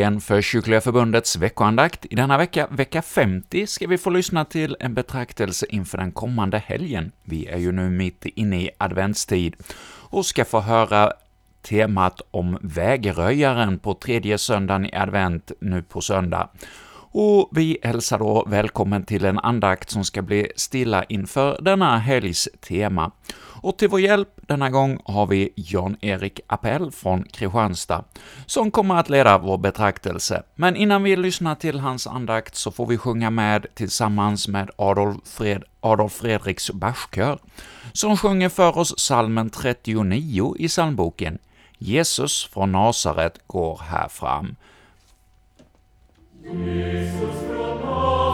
dags för Kyrkliga Förbundets veckoandakt. I denna vecka, vecka 50, ska vi få lyssna till en betraktelse inför den kommande helgen. Vi är ju nu mitt inne i adventstid och ska få höra temat om vägröjaren på tredje söndagen i advent nu på söndag. Och vi hälsar då välkommen till en andakt som ska bli stilla inför denna helgs tema. Och till vår hjälp denna gång har vi Jan-Erik Appell från Kristianstad, som kommer att leda vår betraktelse. Men innan vi lyssnar till hans andakt så får vi sjunga med tillsammans med Adolf, Fred Adolf Fredriks Bachkör, som sjunger för oss salmen 39 i psalmboken ”Jesus från Nasaret går här fram”. Isus pro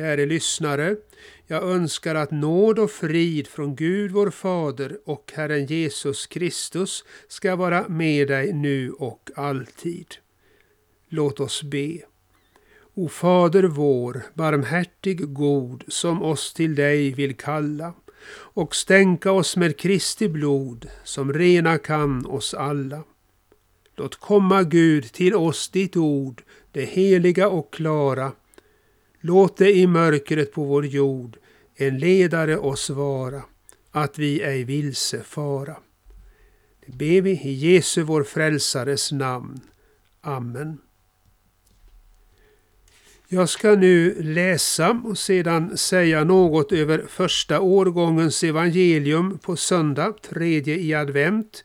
Käre lyssnare, jag önskar att nåd och frid från Gud vår Fader och Herren Jesus Kristus ska vara med dig nu och alltid. Låt oss be. O Fader vår, barmhärtig god, som oss till dig vill kalla och stänka oss med Kristi blod, som rena kan oss alla. Låt komma Gud till oss ditt ord, det heliga och klara, Låt det i mörkret på vår jord en ledare oss vara, att vi ej vilse fara. Det ber vi i Jesu vår frälsares namn. Amen. Jag ska nu läsa och sedan säga något över första årgångens evangelium på söndag, tredje i advent,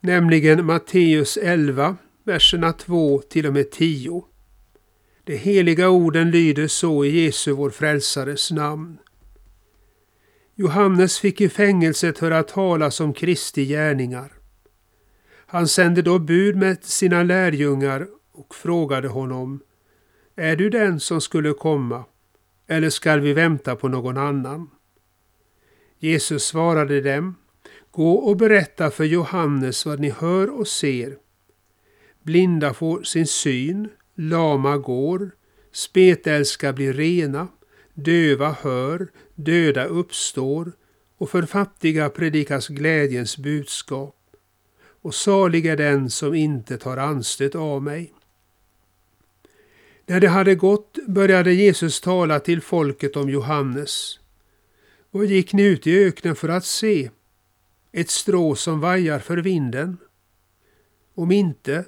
nämligen Matteus 11, verserna 2 till och med 10. De heliga orden lyder så i Jesu vår frälsares namn. Johannes fick i fängelset höra talas om Kristi gärningar. Han sände då bud med sina lärjungar och frågade honom Är du den som skulle komma eller skall vi vänta på någon annan? Jesus svarade dem Gå och berätta för Johannes vad ni hör och ser. Blinda får sin syn, lama går, spetälska blir rena, döva hör, döda uppstår och för fattiga predikas glädjens budskap. Och salig är den som inte tar anstöt av mig. När det hade gått började Jesus tala till folket om Johannes. Vad gick ni ut i öknen för att se? Ett strå som vajar för vinden? Om inte,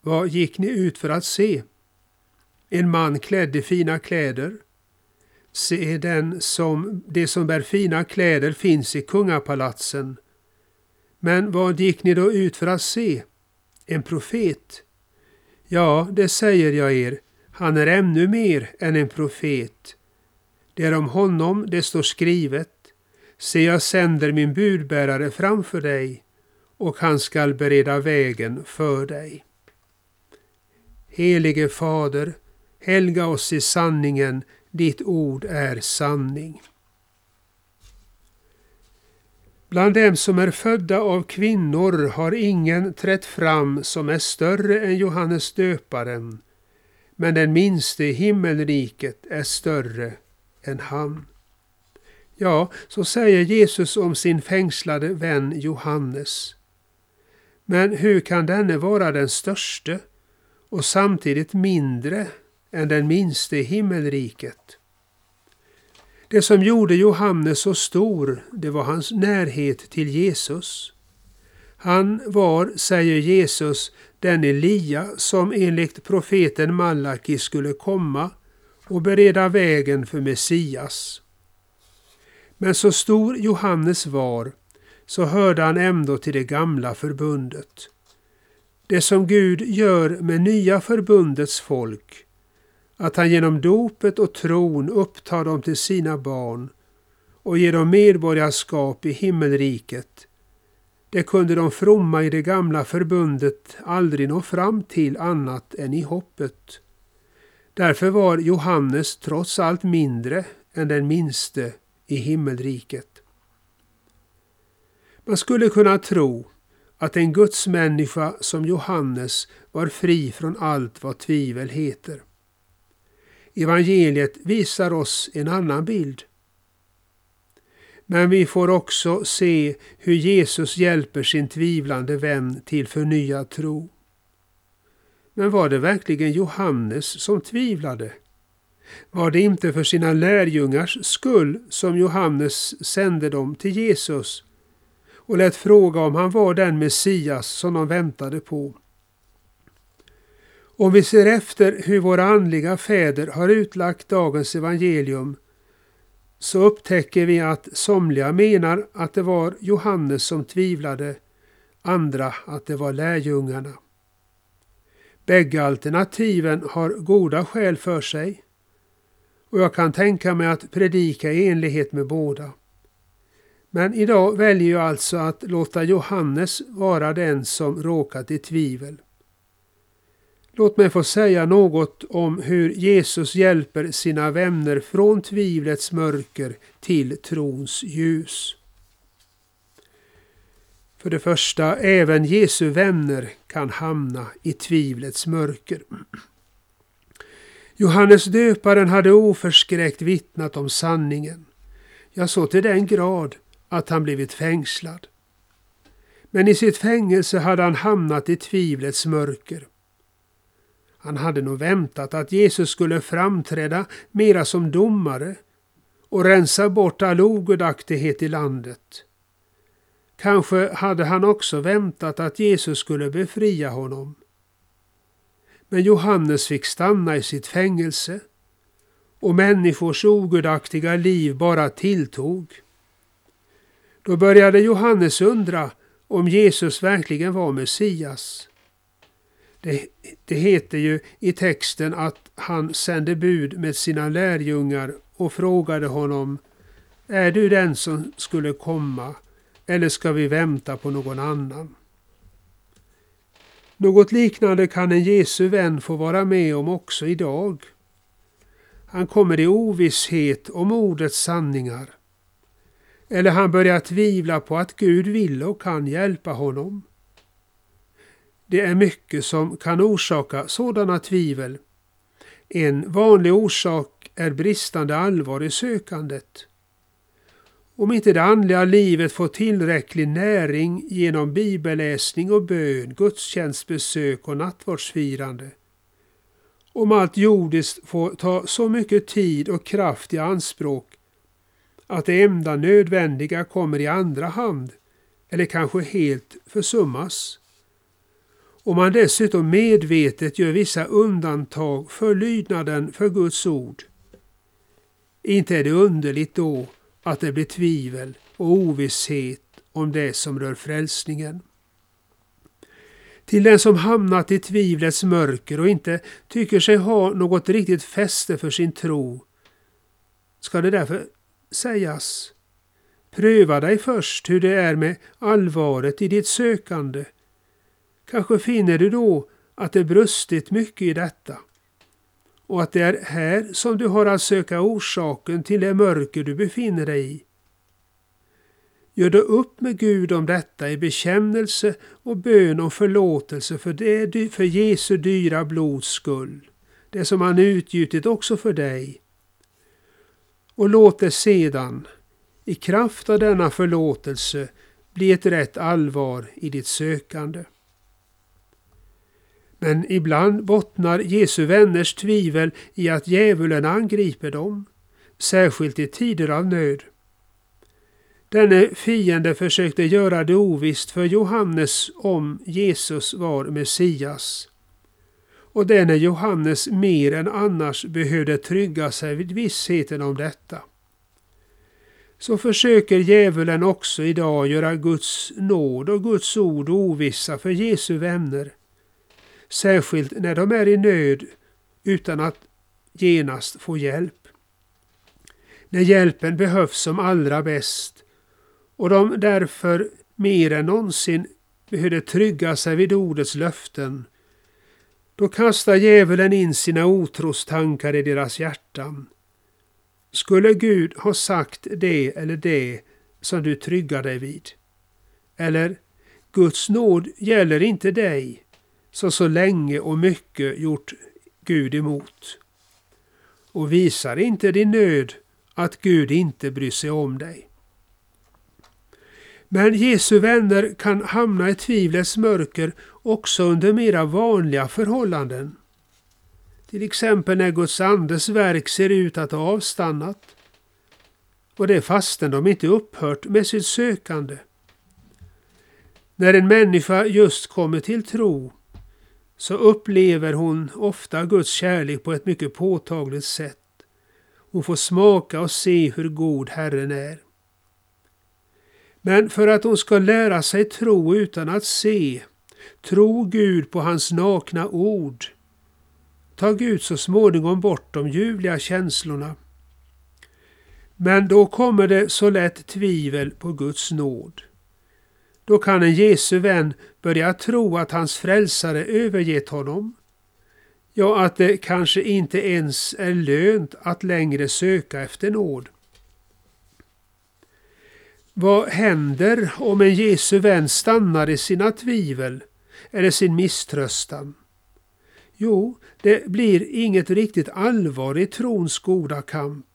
vad gick ni ut för att se? En man klädd i fina kläder? Se, den som, det som bär fina kläder finns i kungapalatsen. Men vad gick ni då ut för att se? En profet? Ja, det säger jag er, han är ännu mer än en profet. Det är om honom det står skrivet. Se, jag sänder min budbärare framför dig och han skall bereda vägen för dig. Helige Fader, helga oss i sanningen, ditt ord är sanning. Bland dem som är födda av kvinnor har ingen trätt fram som är större än Johannes döparen, men den minste i himmelriket är större än han. Ja, så säger Jesus om sin fängslade vän Johannes. Men hur kan denne vara den störste och samtidigt mindre än den minste i himmelriket? Det som gjorde Johannes så stor, det var hans närhet till Jesus. Han var, säger Jesus, den Elia som enligt profeten Malaki skulle komma och bereda vägen för Messias. Men så stor Johannes var, så hörde han ändå till det gamla förbundet. Det som Gud gör med nya förbundets folk, att han genom dopet och tron upptar dem till sina barn och ger dem medborgarskap i himmelriket. Det kunde de fromma i det gamla förbundet aldrig nå fram till annat än i hoppet. Därför var Johannes trots allt mindre än den minste i himmelriket. Man skulle kunna tro att en gudsmänniska som Johannes var fri från allt vad tvivel heter. Evangeliet visar oss en annan bild. Men vi får också se hur Jesus hjälper sin tvivlande vän till förnyad tro. Men var det verkligen Johannes som tvivlade? Var det inte för sina lärjungars skull som Johannes sände dem till Jesus och lät fråga om han var den Messias som de väntade på? Om vi ser efter hur våra andliga fäder har utlagt dagens evangelium så upptäcker vi att somliga menar att det var Johannes som tvivlade, andra att det var lärjungarna. Bägge alternativen har goda skäl för sig och jag kan tänka mig att predika i enlighet med båda. Men idag väljer jag alltså att låta Johannes vara den som råkat i tvivel. Låt mig få säga något om hur Jesus hjälper sina vänner från tvivlets mörker till trons ljus. För det första, även Jesu vänner kan hamna i tvivlets mörker. Johannes döparen hade oförskräckt vittnat om sanningen, ja, så till den grad att han blivit fängslad. Men i sitt fängelse hade han hamnat i tvivlets mörker. Han hade nog väntat att Jesus skulle framträda mera som domare och rensa bort all ogudaktighet i landet. Kanske hade han också väntat att Jesus skulle befria honom. Men Johannes fick stanna i sitt fängelse och människors ogudaktiga liv bara tilltog. Då började Johannes undra om Jesus verkligen var Messias. Det, det heter ju i texten att han sände bud med sina lärjungar och frågade honom Är du den som skulle komma eller ska vi vänta på någon annan? Något liknande kan en Jesu vän få vara med om också idag. Han kommer i ovisshet om ordets sanningar. Eller han börjar tvivla på att Gud vill och kan hjälpa honom. Det är mycket som kan orsaka sådana tvivel. En vanlig orsak är bristande allvar i sökandet. Om inte det andliga livet får tillräcklig näring genom bibelläsning och bön, gudstjänstbesök och nattvardsfirande. Om allt jordiskt får ta så mycket tid och kraft i anspråk att det enda nödvändiga kommer i andra hand eller kanske helt försummas. Om man dessutom medvetet gör vissa undantag för lydnaden för Guds ord. Inte är det underligt då att det blir tvivel och ovisshet om det som rör frälsningen. Till den som hamnat i tvivlets mörker och inte tycker sig ha något riktigt fäste för sin tro ska det därför sägas Pröva dig först hur det är med allvaret i ditt sökande. Kanske finner du då att det brustit mycket i detta och att det är här som du har att söka orsaken till det mörker du befinner dig i. Gör då upp med Gud om detta i bekännelse och bön om förlåtelse för, det, för Jesu dyra blods skull, det som han utgjutit också för dig. Och låt det sedan, i kraft av denna förlåtelse bli ett rätt allvar i ditt sökande. Men ibland bottnar Jesu vänners tvivel i att djävulen angriper dem, särskilt i tider av nöd. Denne fiende försökte göra det ovisst för Johannes om Jesus var Messias. Och denne Johannes mer än annars behövde trygga sig vid vissheten om detta. Så försöker djävulen också idag göra Guds nåd och Guds ord ovissa för Jesu vänner. Särskilt när de är i nöd utan att genast få hjälp. När hjälpen behövs som allra bäst och de därför mer än någonsin behövde trygga sig vid ordets löften. Då kastar djävulen in sina otrostankar i deras hjärtan. Skulle Gud ha sagt det eller det som du tryggar dig vid? Eller Guds nåd gäller inte dig som så länge och mycket gjort Gud emot. Och visar inte din nöd att Gud inte bryr sig om dig. Men Jesu vänner kan hamna i tvivlets mörker också under mera vanliga förhållanden. Till exempel när Guds andes verk ser ut att ha avstannat. Och det fastän de inte upphört med sitt sökande. När en människa just kommer till tro så upplever hon ofta Guds kärlek på ett mycket påtagligt sätt. Hon får smaka och se hur god Herren är. Men för att hon ska lära sig tro utan att se, tro Gud på hans nakna ord, tar Gud så småningom bort de ljuvliga känslorna. Men då kommer det så lätt tvivel på Guds nåd. Då kan en Jesu vän börja tro att hans frälsare övergett honom. Ja, att det kanske inte ens är lönt att längre söka efter nåd. Vad händer om en Jesu vän stannar i sina tvivel eller sin misströstan? Jo, det blir inget riktigt allvar i trons goda kamp.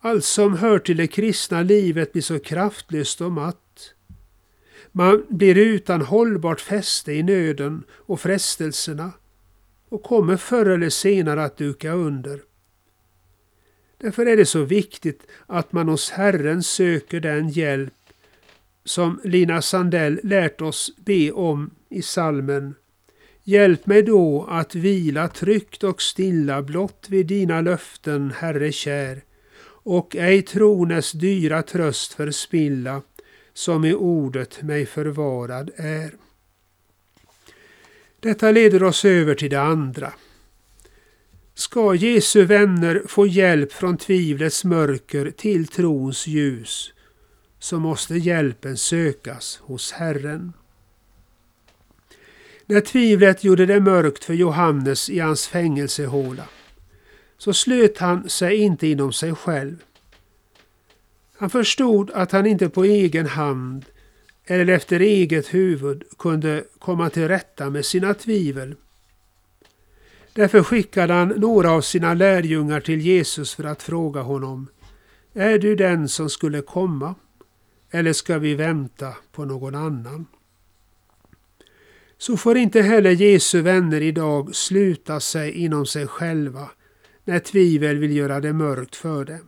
Allt som hör till det kristna livet blir så kraftlöst och matt. Man blir utan hållbart fäste i nöden och frestelserna och kommer förr eller senare att duka under. Därför är det så viktigt att man hos Herren söker den hjälp som Lina Sandell lärt oss be om i salmen Hjälp mig då att vila tryggt och stilla blott vid dina löften, Herre kär, och ej trones dyra tröst förspilla, som i ordet mig förvarad är. Detta leder oss över till det andra. Ska Jesu vänner få hjälp från tvivlets mörker till trons ljus, så måste hjälpen sökas hos Herren. När tvivlet gjorde det mörkt för Johannes i hans fängelsehåla så slöt han sig inte inom sig själv. Han förstod att han inte på egen hand eller efter eget huvud kunde komma till rätta med sina tvivel. Därför skickade han några av sina lärjungar till Jesus för att fråga honom Är du den som skulle komma? Eller ska vi vänta på någon annan? så får inte heller Jesu vänner idag sluta sig inom sig själva när tvivel vill göra det mörkt för dem.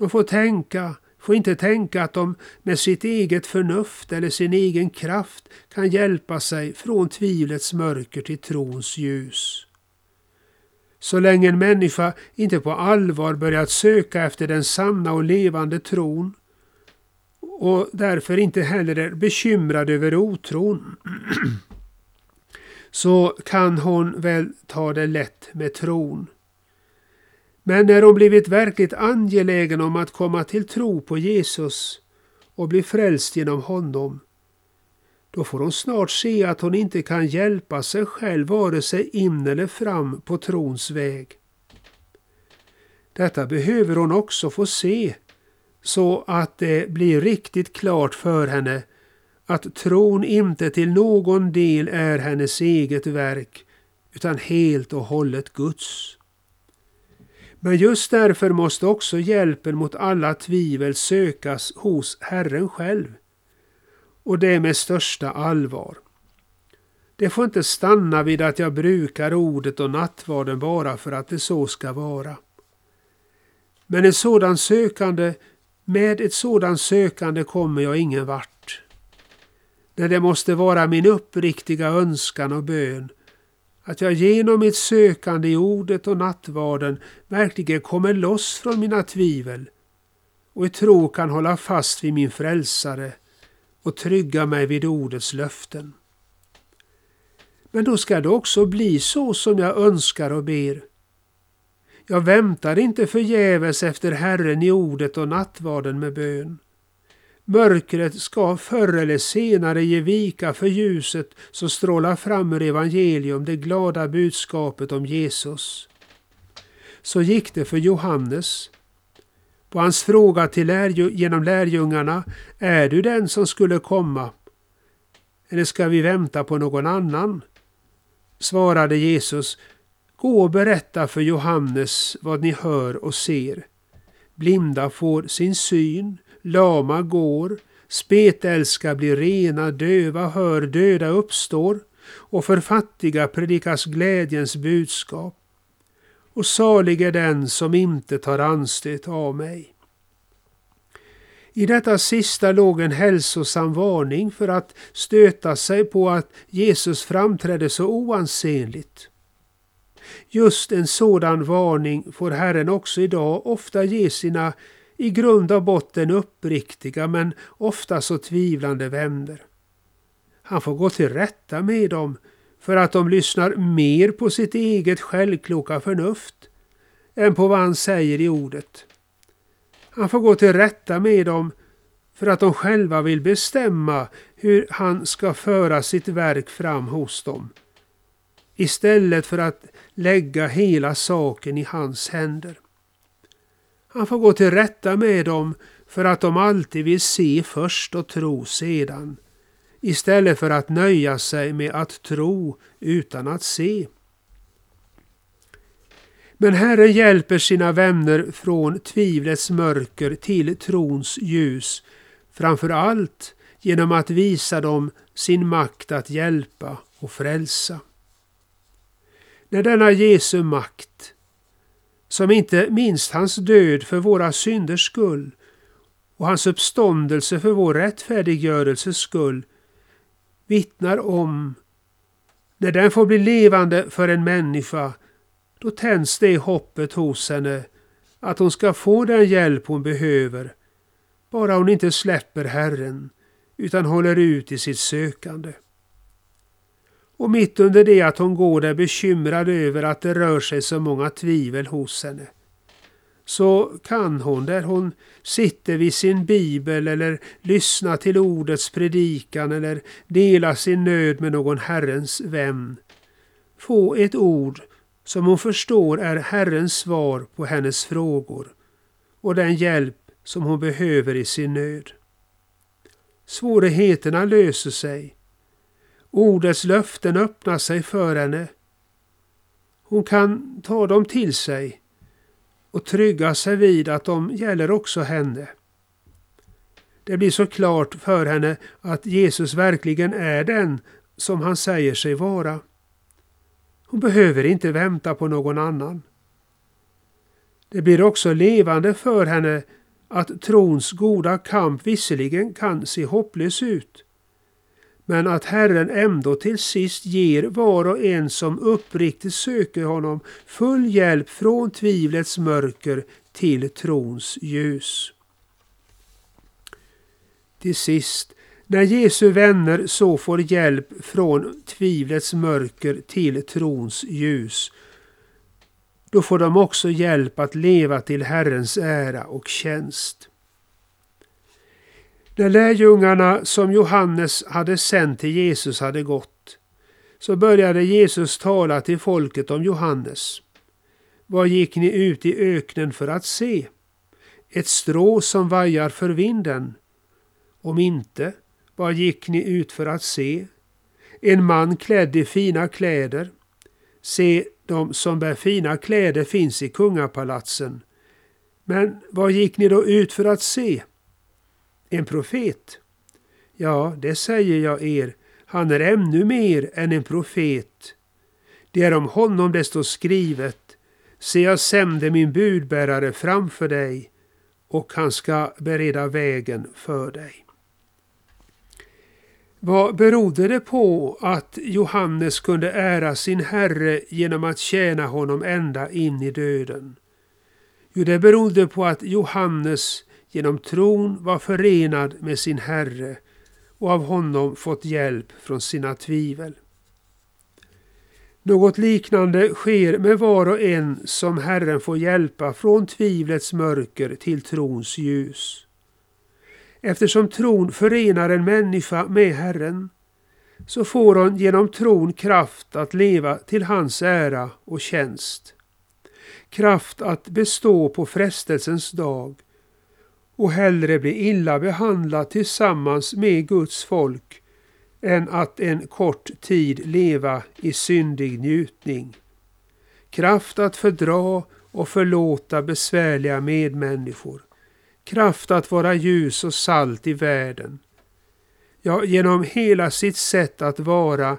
De får tänka, får inte tänka att de med sitt eget förnuft eller sin egen kraft kan hjälpa sig från tvivlets mörker till trons ljus. Så länge en människa inte på allvar börjat söka efter den sanna och levande tron och därför inte heller är bekymrad över otron så kan hon väl ta det lätt med tron. Men när hon blivit verkligt angelägen om att komma till tro på Jesus och bli frälst genom honom, då får hon snart se att hon inte kan hjälpa sig själv vare sig in eller fram på trons väg. Detta behöver hon också få se så att det blir riktigt klart för henne att tron inte till någon del är hennes eget verk utan helt och hållet Guds. Men just därför måste också hjälpen mot alla tvivel sökas hos Herren själv. Och det med största allvar. Det får inte stanna vid att jag brukar ordet och nattvarden bara för att det så ska vara. Men en sådan sökande, med ett sådant sökande kommer jag ingen vart. När det måste vara min uppriktiga önskan och bön att jag genom mitt sökande i ordet och nattvarden verkligen kommer loss från mina tvivel och i tro kan hålla fast vid min frälsare och trygga mig vid ordets löften. Men då ska det också bli så som jag önskar och ber. Jag väntar inte förgäves efter Herren i ordet och nattvarden med bön. Mörkret ska förr eller senare ge vika för ljuset som strålar fram ur evangelium, det glada budskapet om Jesus. Så gick det för Johannes. På hans fråga till lärju genom lärjungarna, är du den som skulle komma? Eller ska vi vänta på någon annan? Svarade Jesus, gå och berätta för Johannes vad ni hör och ser. Blinda får sin syn, lama går, spetälska blir rena, döva hör, döda uppstår och för fattiga predikas glädjens budskap. Och salig är den som inte tar anstöt av mig. I detta sista låg en hälsosam varning för att stöta sig på att Jesus framträdde så oansenligt. Just en sådan varning får Herren också idag ofta ge sina i grund och botten uppriktiga men ofta så tvivlande vänner. Han får gå till rätta med dem för att de lyssnar mer på sitt eget självkloka förnuft än på vad han säger i ordet. Han får gå till rätta med dem för att de själva vill bestämma hur han ska föra sitt verk fram hos dem. Istället för att lägga hela saken i hans händer. Han får gå till rätta med dem för att de alltid vill se först och tro sedan. Istället för att nöja sig med att tro utan att se. Men Herren hjälper sina vänner från tvivlets mörker till trons ljus, framför allt genom att visa dem sin makt att hjälpa och frälsa. När denna Jesu makt som inte minst hans död för våra synders skull och hans uppståndelse för vår rättfärdiggörelses skull vittnar om när den får bli levande för en människa, då tänds det hoppet hos henne att hon ska få den hjälp hon behöver, bara hon inte släpper Herren utan håller ut i sitt sökande. Och mitt under det att hon går där bekymrad över att det rör sig så många tvivel hos henne så kan hon där hon sitter vid sin bibel eller lyssnar till ordets predikan eller delar sin nöd med någon Herrens vän få ett ord som hon förstår är Herrens svar på hennes frågor och den hjälp som hon behöver i sin nöd. Svårigheterna löser sig Ordets löften öppnar sig för henne. Hon kan ta dem till sig och trygga sig vid att de gäller också henne. Det blir så klart för henne att Jesus verkligen är den som han säger sig vara. Hon behöver inte vänta på någon annan. Det blir också levande för henne att trons goda kamp visserligen kan se hopplös ut men att Herren ändå till sist ger var och en som uppriktigt söker honom full hjälp från tvivlets mörker till trons ljus. Till sist, när Jesu vänner så får hjälp från tvivlets mörker till trons ljus, då får de också hjälp att leva till Herrens ära och tjänst. När lärjungarna som Johannes hade sänt till Jesus hade gått så började Jesus tala till folket om Johannes. Vad gick ni ut i öknen för att se? Ett strå som vajar för vinden? Om inte, vad gick ni ut för att se? En man klädd i fina kläder? Se, De som bär fina kläder finns i kungapalatsen. Men vad gick ni då ut för att se? En profet? Ja, det säger jag er, han är ännu mer än en profet. Det är om honom det står skrivet. Se, jag sände min budbärare framför dig och han ska bereda vägen för dig. Vad berodde det på att Johannes kunde ära sin Herre genom att tjäna honom ända in i döden? Jo, det berodde på att Johannes genom tron var förenad med sin Herre och av honom fått hjälp från sina tvivel. Något liknande sker med var och en som Herren får hjälpa från tvivlets mörker till trons ljus. Eftersom tron förenar en människa med Herren så får hon genom tron kraft att leva till hans ära och tjänst. Kraft att bestå på frestelsens dag och hellre bli illa behandlad tillsammans med Guds folk än att en kort tid leva i syndig njutning. Kraft att fördra och förlåta besvärliga medmänniskor. Kraft att vara ljus och salt i världen. Ja, genom hela sitt sätt att vara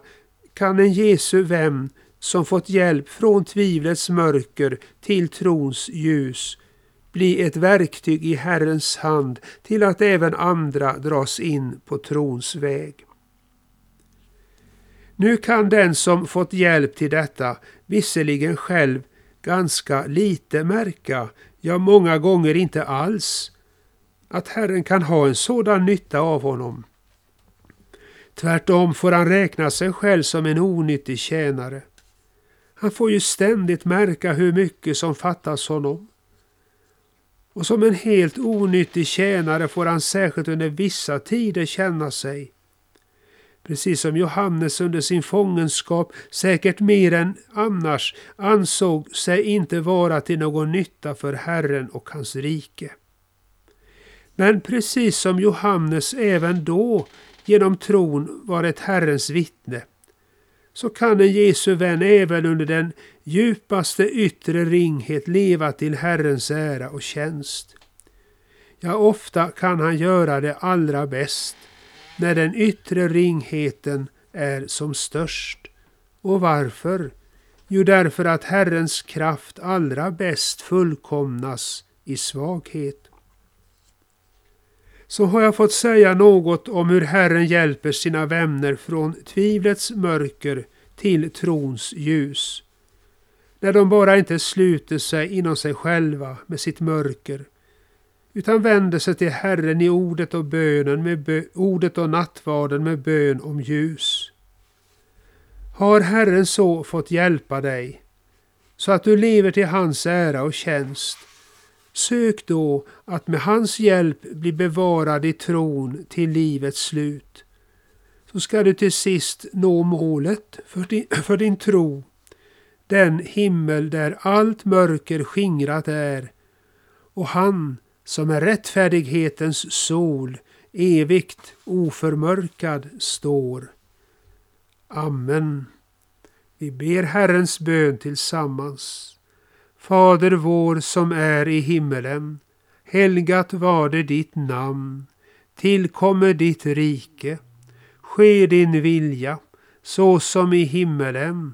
kan en Jesu vän som fått hjälp från tvivlets mörker till trons ljus bli ett verktyg i Herrens hand till att även andra dras in på trons väg. Nu kan den som fått hjälp till detta visserligen själv ganska lite märka, ja många gånger inte alls, att Herren kan ha en sådan nytta av honom. Tvärtom får han räkna sig själv som en onyttig tjänare. Han får ju ständigt märka hur mycket som fattas honom. Och som en helt onyttig tjänare får han särskilt under vissa tider känna sig precis som Johannes under sin fångenskap säkert mer än annars ansåg sig inte vara till någon nytta för Herren och hans rike. Men precis som Johannes även då genom tron var ett Herrens vittne, så kan en Jesu vän även under den djupaste yttre ringhet leva till Herrens ära och tjänst. Ja, ofta kan han göra det allra bäst när den yttre ringheten är som störst. Och varför? Jo, därför att Herrens kraft allra bäst fullkomnas i svaghet. Så har jag fått säga något om hur Herren hjälper sina vänner från tvivlets mörker till trons ljus. När de bara inte sluter sig inom sig själva med sitt mörker utan vänder sig till Herren i ordet och bönen med bö ordet och nattvarden med bön om ljus. Har Herren så fått hjälpa dig så att du lever till hans ära och tjänst, sök då att med hans hjälp bli bevarad i tron till livets slut. Så ska du till sist nå målet för din, för din tro, den himmel där allt mörker skingrat är och han som är rättfärdighetens sol, evigt oförmörkad står. Amen. Vi ber Herrens bön tillsammans. Fader vår som är i himmelen. Helgat varde ditt namn. Tillkommer ditt rike. Ske din vilja, så som i himmelen,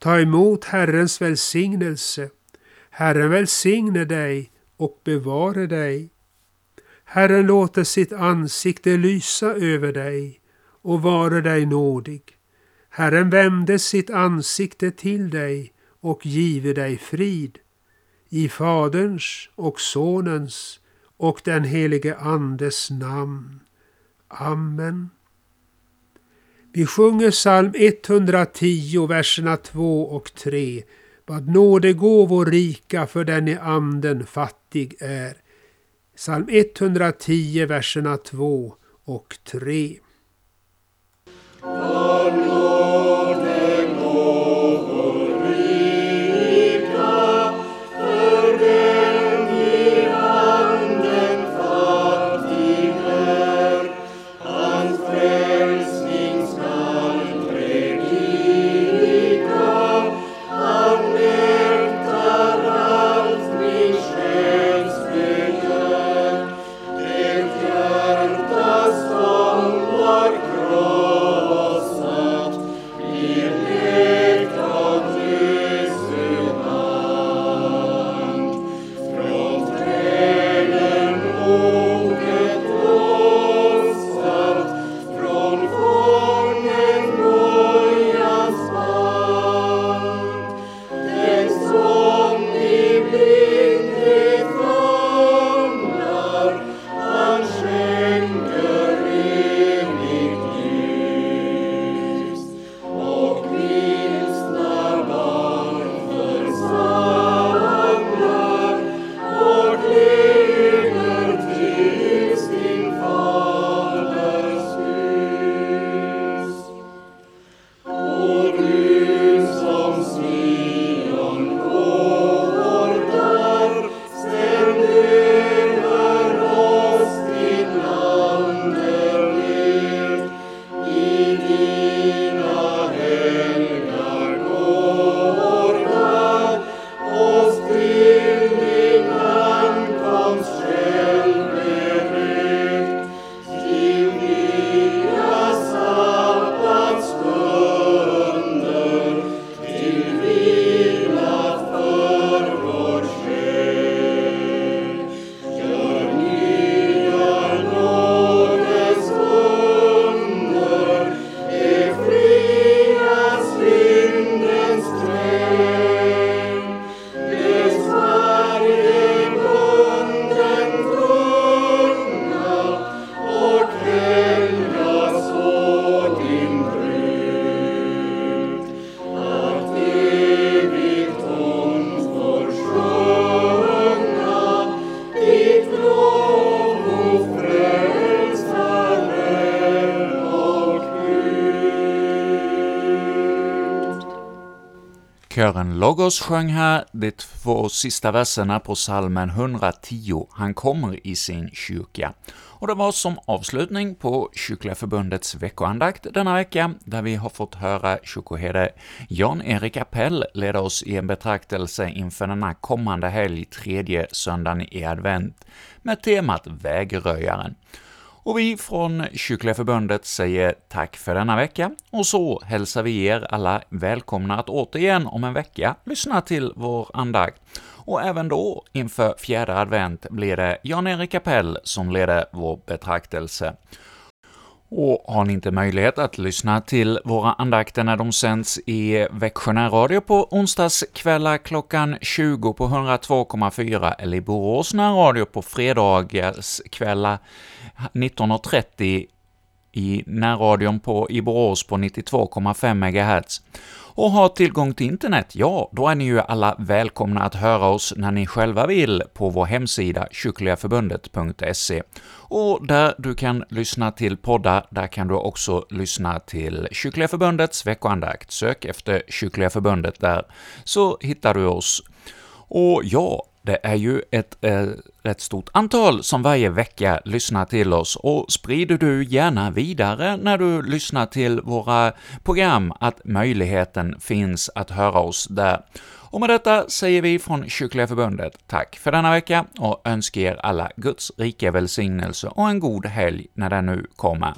Ta emot Herrens välsignelse. Herren välsigne dig och bevare dig. Herren låter sitt ansikte lysa över dig och vare dig nådig. Herren vände sitt ansikte till dig och give dig frid. I Faderns och Sonens och den helige Andes namn. Amen. Vi sjunger psalm 110, verserna 2 och 3. vad nådegåvor rika för den i anden fattig är. Psalm 110, verserna 2 och 3. Kören Logos sjöng här de två sista verserna på salmen 110, Han kommer i sin kyrka. Och det var som avslutning på Kyrkliga Förbundets veckoandakt denna vecka, där vi har fått höra kyrkoherde Jan-Erik Appell leda oss i en betraktelse inför denna kommande helg, tredje söndagen i advent, med temat Vägröjaren. Och vi från Kyrkliga Förbundet säger tack för denna vecka, och så hälsar vi er alla välkomna att återigen om en vecka lyssna till vår andakt. Och även då, inför fjärde advent, blir det Jan-Erik Appell som leder vår betraktelse. Och har ni inte möjlighet att lyssna till våra andakter när de sänds i Växjö närradio på onsdagskvällar klockan 20 på 102,4 eller i Borås närradio på fredagskvällar 19.30 i närradion på, i Borås på 92,5 MHz och har tillgång till internet, ja, då är ni ju alla välkomna att höra oss när ni själva vill på vår hemsida kyrkligaförbundet.se. Och där du kan lyssna till poddar, där kan du också lyssna till Kyrkliga Förbundets veckoandakt. Sök efter Kyrkliga Förbundet där, så hittar du oss. Och ja, det är ju ett eh, rätt stort antal som varje vecka lyssnar till oss, och sprider du gärna vidare när du lyssnar till våra program att möjligheten finns att höra oss där. Och med detta säger vi från Kyrkliga Förbundet tack för denna vecka och önskar er alla Guds rika välsignelse och en god helg när den nu kommer.